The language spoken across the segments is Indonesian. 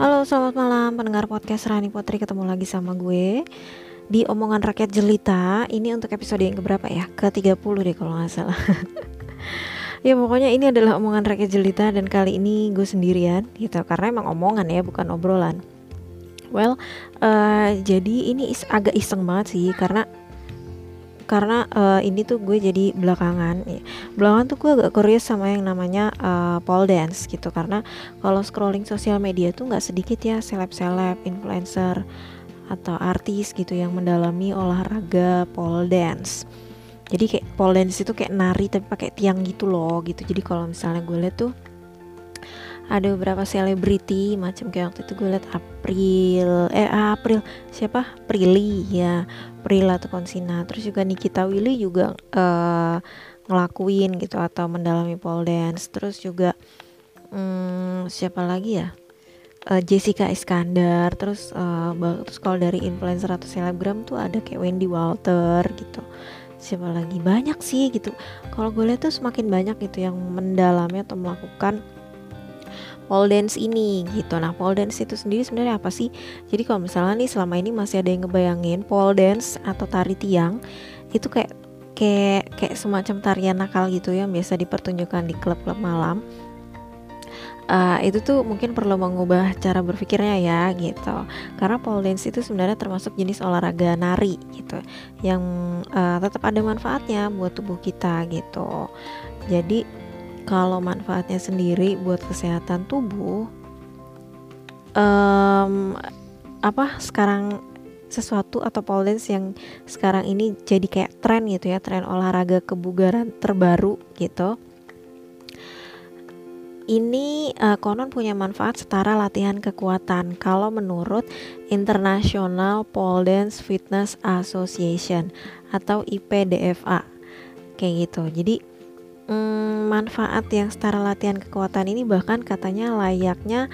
Halo, selamat malam pendengar podcast Rani Putri ketemu lagi sama gue di omongan rakyat jelita. Ini untuk episode yang keberapa ya? Ke-30 deh kalau nggak salah. ya pokoknya ini adalah omongan rakyat jelita dan kali ini gue sendirian gitu karena emang omongan ya bukan obrolan. Well, uh, jadi ini is agak iseng banget sih karena karena uh, ini tuh gue jadi belakangan ya. belakangan tuh gue agak curious sama yang namanya uh, pole dance gitu karena kalau scrolling sosial media tuh nggak sedikit ya seleb-seleb influencer atau artis gitu yang mendalami olahraga pole dance jadi kayak pole dance itu kayak nari tapi pakai tiang gitu loh gitu jadi kalau misalnya gue lihat tuh ada beberapa selebriti macam kayak waktu itu gue liat April eh April siapa? Prilly ya. Prila Konsina. Terus juga Nikita Willy juga uh, ngelakuin gitu atau mendalami pole dance. Terus juga um, siapa lagi ya? Uh, Jessica Iskandar. Terus uh, terus kalau dari influencer atau selebgram tuh ada kayak Wendy Walter gitu. Siapa lagi? Banyak sih gitu. Kalau gue lihat tuh semakin banyak gitu yang mendalami atau melakukan pole dance ini gitu. Nah, pole dance itu sendiri sebenarnya apa sih? Jadi kalau misalnya nih selama ini masih ada yang ngebayangin pole dance atau tari tiang itu kayak kayak kayak semacam tarian nakal gitu yang biasa dipertunjukkan di klub-klub malam. Uh, itu tuh mungkin perlu mengubah cara berpikirnya ya gitu karena pole dance itu sebenarnya termasuk jenis olahraga nari gitu yang uh, tetap ada manfaatnya buat tubuh kita gitu jadi kalau manfaatnya sendiri buat kesehatan tubuh um, apa sekarang sesuatu atau pole dance yang sekarang ini jadi kayak tren gitu ya tren olahraga kebugaran terbaru gitu. Ini uh, konon punya manfaat setara latihan kekuatan. Kalau menurut International Pole Dance Fitness Association atau IPDFA kayak gitu. Jadi hmm, manfaat yang setara latihan kekuatan ini bahkan katanya layaknya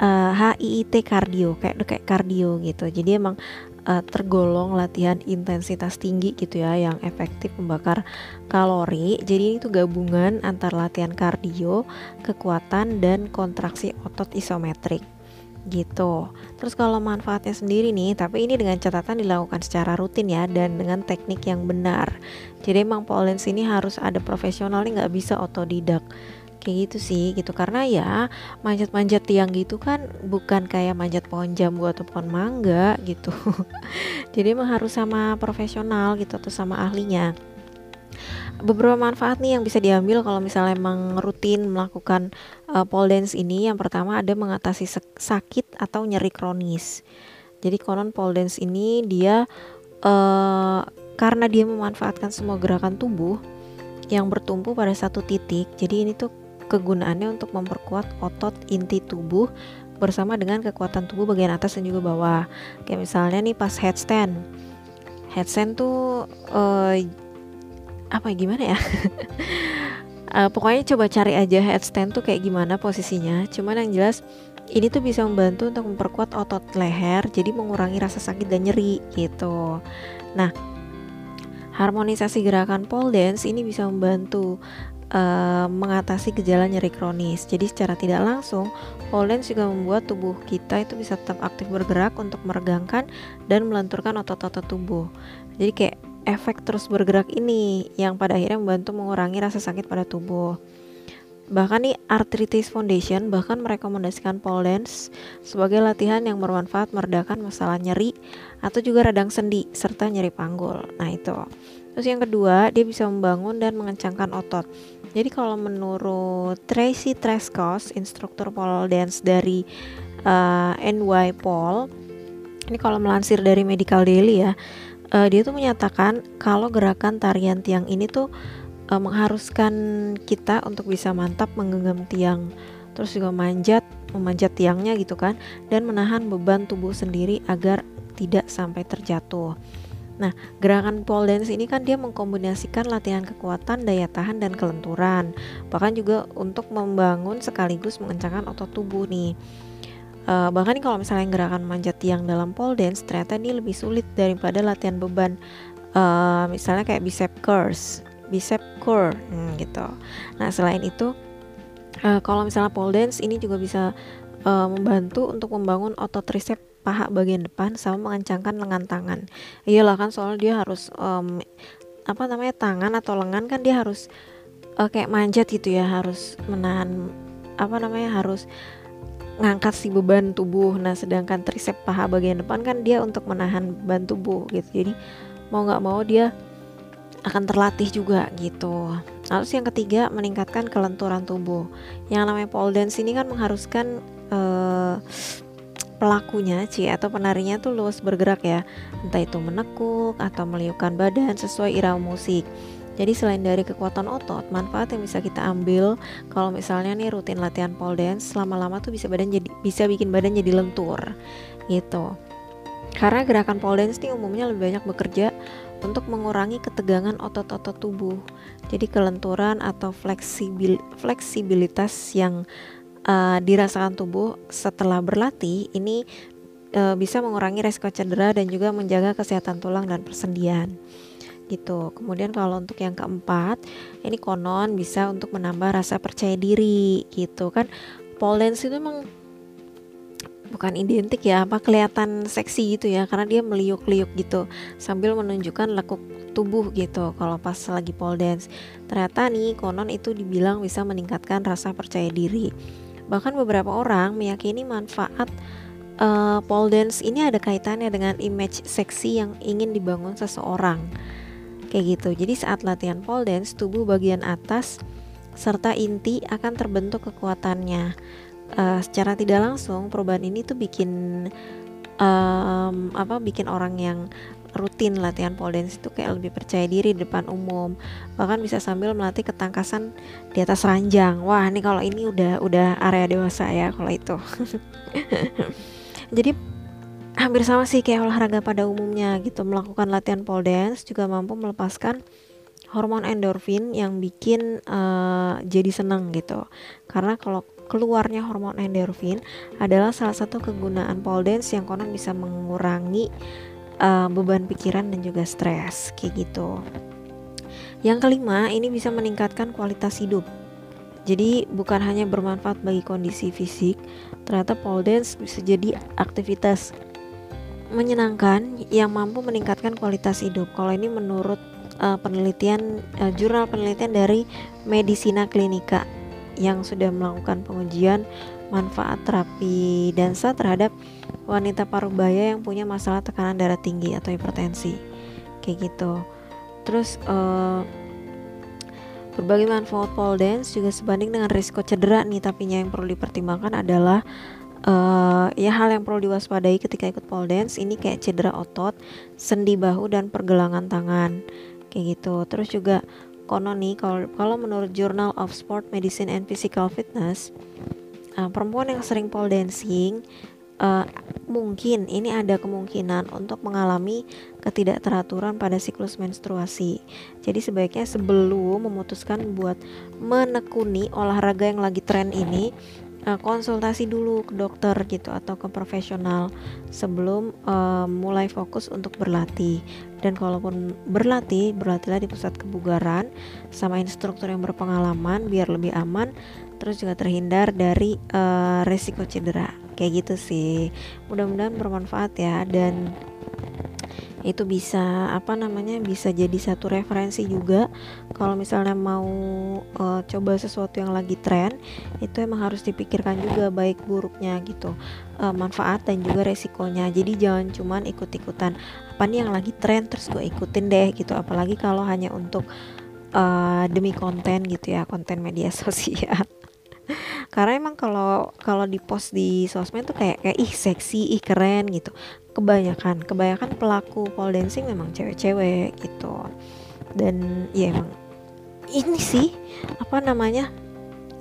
uh, eh, HIIT kardio kayak kayak kardio gitu. Jadi emang uh, tergolong latihan intensitas tinggi gitu ya yang efektif membakar kalori. Jadi ini tuh gabungan antara latihan kardio kekuatan dan kontraksi otot isometrik gitu. Terus kalau manfaatnya sendiri nih, tapi ini dengan catatan dilakukan secara rutin ya dan dengan teknik yang benar. Jadi emang pole dance ini harus ada profesional nih nggak bisa otodidak kayak gitu sih gitu karena ya manjat-manjat tiang gitu kan bukan kayak manjat pohon jambu atau pohon mangga gitu jadi emang harus sama profesional gitu atau sama ahlinya beberapa manfaat nih yang bisa diambil kalau misalnya emang rutin melakukan uh, pole dance ini. Yang pertama ada mengatasi sakit atau nyeri kronis. Jadi konon pole dance ini dia uh, karena dia memanfaatkan semua gerakan tubuh yang bertumpu pada satu titik jadi ini tuh kegunaannya untuk memperkuat otot inti tubuh bersama dengan kekuatan tubuh bagian atas dan juga bawah. Kayak misalnya nih pas headstand. Headstand tuh uh, apa gimana ya? Uh, pokoknya coba cari aja headstand tuh kayak gimana posisinya. Cuman yang jelas ini tuh bisa membantu untuk memperkuat otot leher jadi mengurangi rasa sakit dan nyeri gitu. Nah harmonisasi gerakan pole dance ini bisa membantu uh, mengatasi gejala nyeri kronis. Jadi secara tidak langsung pole dance juga membuat tubuh kita itu bisa tetap aktif bergerak untuk meregangkan dan melenturkan otot-otot tubuh. Jadi kayak efek terus bergerak ini yang pada akhirnya membantu mengurangi rasa sakit pada tubuh. Bahkan nih Arthritis Foundation bahkan merekomendasikan pole dance sebagai latihan yang bermanfaat meredakan masalah nyeri atau juga radang sendi serta nyeri panggul. Nah itu. Terus yang kedua, dia bisa membangun dan mengencangkan otot. Jadi kalau menurut Tracy Trescos, instruktur pole dance dari uh, NY Pole, ini kalau melansir dari Medical Daily ya, uh, dia tuh menyatakan kalau gerakan tarian tiang ini tuh uh, mengharuskan kita untuk bisa mantap menggenggam tiang terus juga manjat memanjat tiangnya gitu kan dan menahan beban tubuh sendiri agar tidak sampai terjatuh. Nah, gerakan pole dance ini kan dia mengkombinasikan latihan kekuatan, daya tahan, dan kelenturan. Bahkan juga untuk membangun sekaligus mengencangkan otot tubuh nih uh, bahkan kalau misalnya gerakan manjat tiang dalam pole dance ternyata ini lebih sulit daripada latihan beban. Uh, misalnya kayak bicep curls bicep curl hmm, gitu. Nah selain itu uh, kalau misalnya pole dance ini juga bisa uh, membantu untuk membangun otot tricep paha bagian depan sama mengencangkan lengan tangan. Iyalah kan soalnya dia harus um, apa namanya tangan atau lengan kan dia harus uh, kayak manjat gitu ya harus menahan apa namanya harus ngangkat si beban tubuh. Nah sedangkan tricep paha bagian depan kan dia untuk menahan beban tubuh gitu. Jadi mau nggak mau dia akan terlatih juga gitu. Lalu yang ketiga meningkatkan kelenturan tubuh. Yang namanya pole dance ini kan mengharuskan uh, pelakunya Ci atau penarinya tuh luas bergerak ya. Entah itu menekuk atau meliukan badan sesuai irama musik jadi selain dari kekuatan otot, manfaat yang bisa kita ambil kalau misalnya nih rutin latihan pole dance lama-lama tuh bisa badan jadi bisa bikin badan jadi lentur gitu. Karena gerakan pole dance nih umumnya lebih banyak bekerja untuk mengurangi ketegangan otot-otot tubuh. Jadi kelenturan atau fleksibil fleksibilitas yang uh, dirasakan tubuh setelah berlatih ini uh, bisa mengurangi resiko cedera dan juga menjaga kesehatan tulang dan persendian gitu. Kemudian kalau untuk yang keempat, ini konon bisa untuk menambah rasa percaya diri gitu kan. Pole dance itu memang bukan identik ya apa kelihatan seksi gitu ya karena dia meliuk-liuk gitu sambil menunjukkan lekuk tubuh gitu kalau pas lagi pole dance ternyata nih konon itu dibilang bisa meningkatkan rasa percaya diri Bahkan beberapa orang meyakini manfaat uh, pole dance ini ada kaitannya dengan image seksi yang ingin dibangun seseorang. Kayak gitu. Jadi saat latihan pole dance, tubuh bagian atas serta inti akan terbentuk kekuatannya. Uh, secara tidak langsung perubahan ini tuh bikin um, apa bikin orang yang rutin latihan pole dance itu kayak lebih percaya diri di depan umum bahkan bisa sambil melatih ketangkasan di atas ranjang wah ini kalau ini udah udah area dewasa ya kalau itu jadi hampir sama sih kayak olahraga pada umumnya gitu melakukan latihan pole dance juga mampu melepaskan hormon endorfin yang bikin uh, jadi senang gitu karena kalau keluarnya hormon endorfin adalah salah satu kegunaan pole dance yang konon bisa mengurangi uh, beban pikiran dan juga stres kayak gitu. Yang kelima, ini bisa meningkatkan kualitas hidup. Jadi bukan hanya bermanfaat bagi kondisi fisik, ternyata pole dance bisa jadi aktivitas menyenangkan yang mampu meningkatkan kualitas hidup. Kalau ini menurut uh, penelitian uh, jurnal penelitian dari Medicina Clinica yang sudah melakukan pengujian manfaat terapi dansa terhadap wanita parubaya yang punya masalah tekanan darah tinggi atau hipertensi kayak gitu terus uh, berbagai manfaat pole dance juga sebanding dengan risiko cedera nih tapi yang perlu dipertimbangkan adalah uh, ya hal yang perlu diwaspadai ketika ikut pole dance ini kayak cedera otot sendi bahu dan pergelangan tangan kayak gitu terus juga konon nih kalau menurut Journal of Sport Medicine and Physical Fitness uh, perempuan yang sering pole dancing uh, mungkin ini ada kemungkinan untuk mengalami ketidakteraturan pada siklus menstruasi. Jadi sebaiknya sebelum memutuskan buat menekuni olahraga yang lagi tren ini, uh, konsultasi dulu ke dokter gitu atau ke profesional sebelum uh, mulai fokus untuk berlatih. Dan kalaupun berlatih, berlatihlah di pusat kebugaran sama instruktur yang berpengalaman biar lebih aman terus juga terhindar dari uh, resiko cedera kayak gitu sih mudah-mudahan bermanfaat ya dan itu bisa apa namanya bisa jadi satu referensi juga. Kalau misalnya mau uh, coba sesuatu yang lagi tren itu emang harus dipikirkan juga baik buruknya gitu. Uh, manfaat dan juga resikonya. Jadi jangan cuman ikut-ikutan. Apa nih yang lagi tren terus gue ikutin deh gitu. Apalagi kalau hanya untuk uh, demi konten gitu ya konten media sosial karena emang kalau kalau di post di sosmed tuh kayak kayak ih seksi ih keren gitu. Kebanyakan kebanyakan pelaku pole dancing memang cewek-cewek gitu. Dan ya emang ini sih apa namanya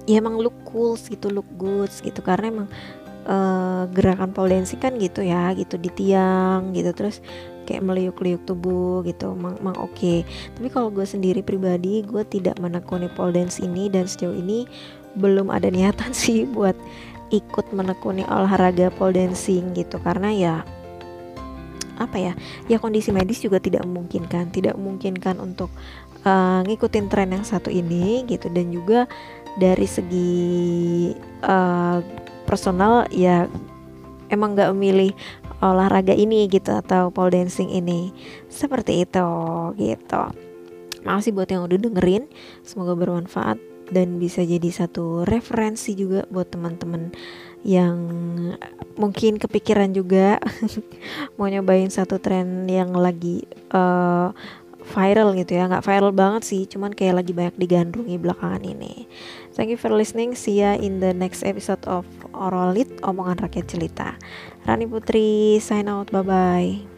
ya emang look cool gitu look good gitu. Karena emang uh, gerakan pole dancing kan gitu ya gitu di tiang gitu. Terus kayak meliuk-liuk tubuh gitu emang, emang oke. Okay. tapi kalau gue sendiri pribadi gue tidak menekuni pole dance ini. Dan sejauh ini belum ada niatan sih buat ikut menekuni olahraga pole dancing gitu. Karena ya apa ya ya kondisi medis juga tidak memungkinkan. Tidak memungkinkan untuk uh, ngikutin tren yang satu ini gitu. Dan juga dari segi uh, personal ya emang nggak memilih olahraga ini gitu atau pole dancing ini. Seperti itu gitu. Makasih buat yang udah dengerin. Semoga bermanfaat dan bisa jadi satu referensi juga buat teman-teman yang mungkin kepikiran juga mau nyobain satu tren yang lagi uh, viral gitu ya. Nggak viral banget sih cuman kayak lagi banyak digandrungi belakangan ini. Thank you for listening. See ya in the next episode of Orolit omongan rakyat cerita. Rani Putri sign out. Bye bye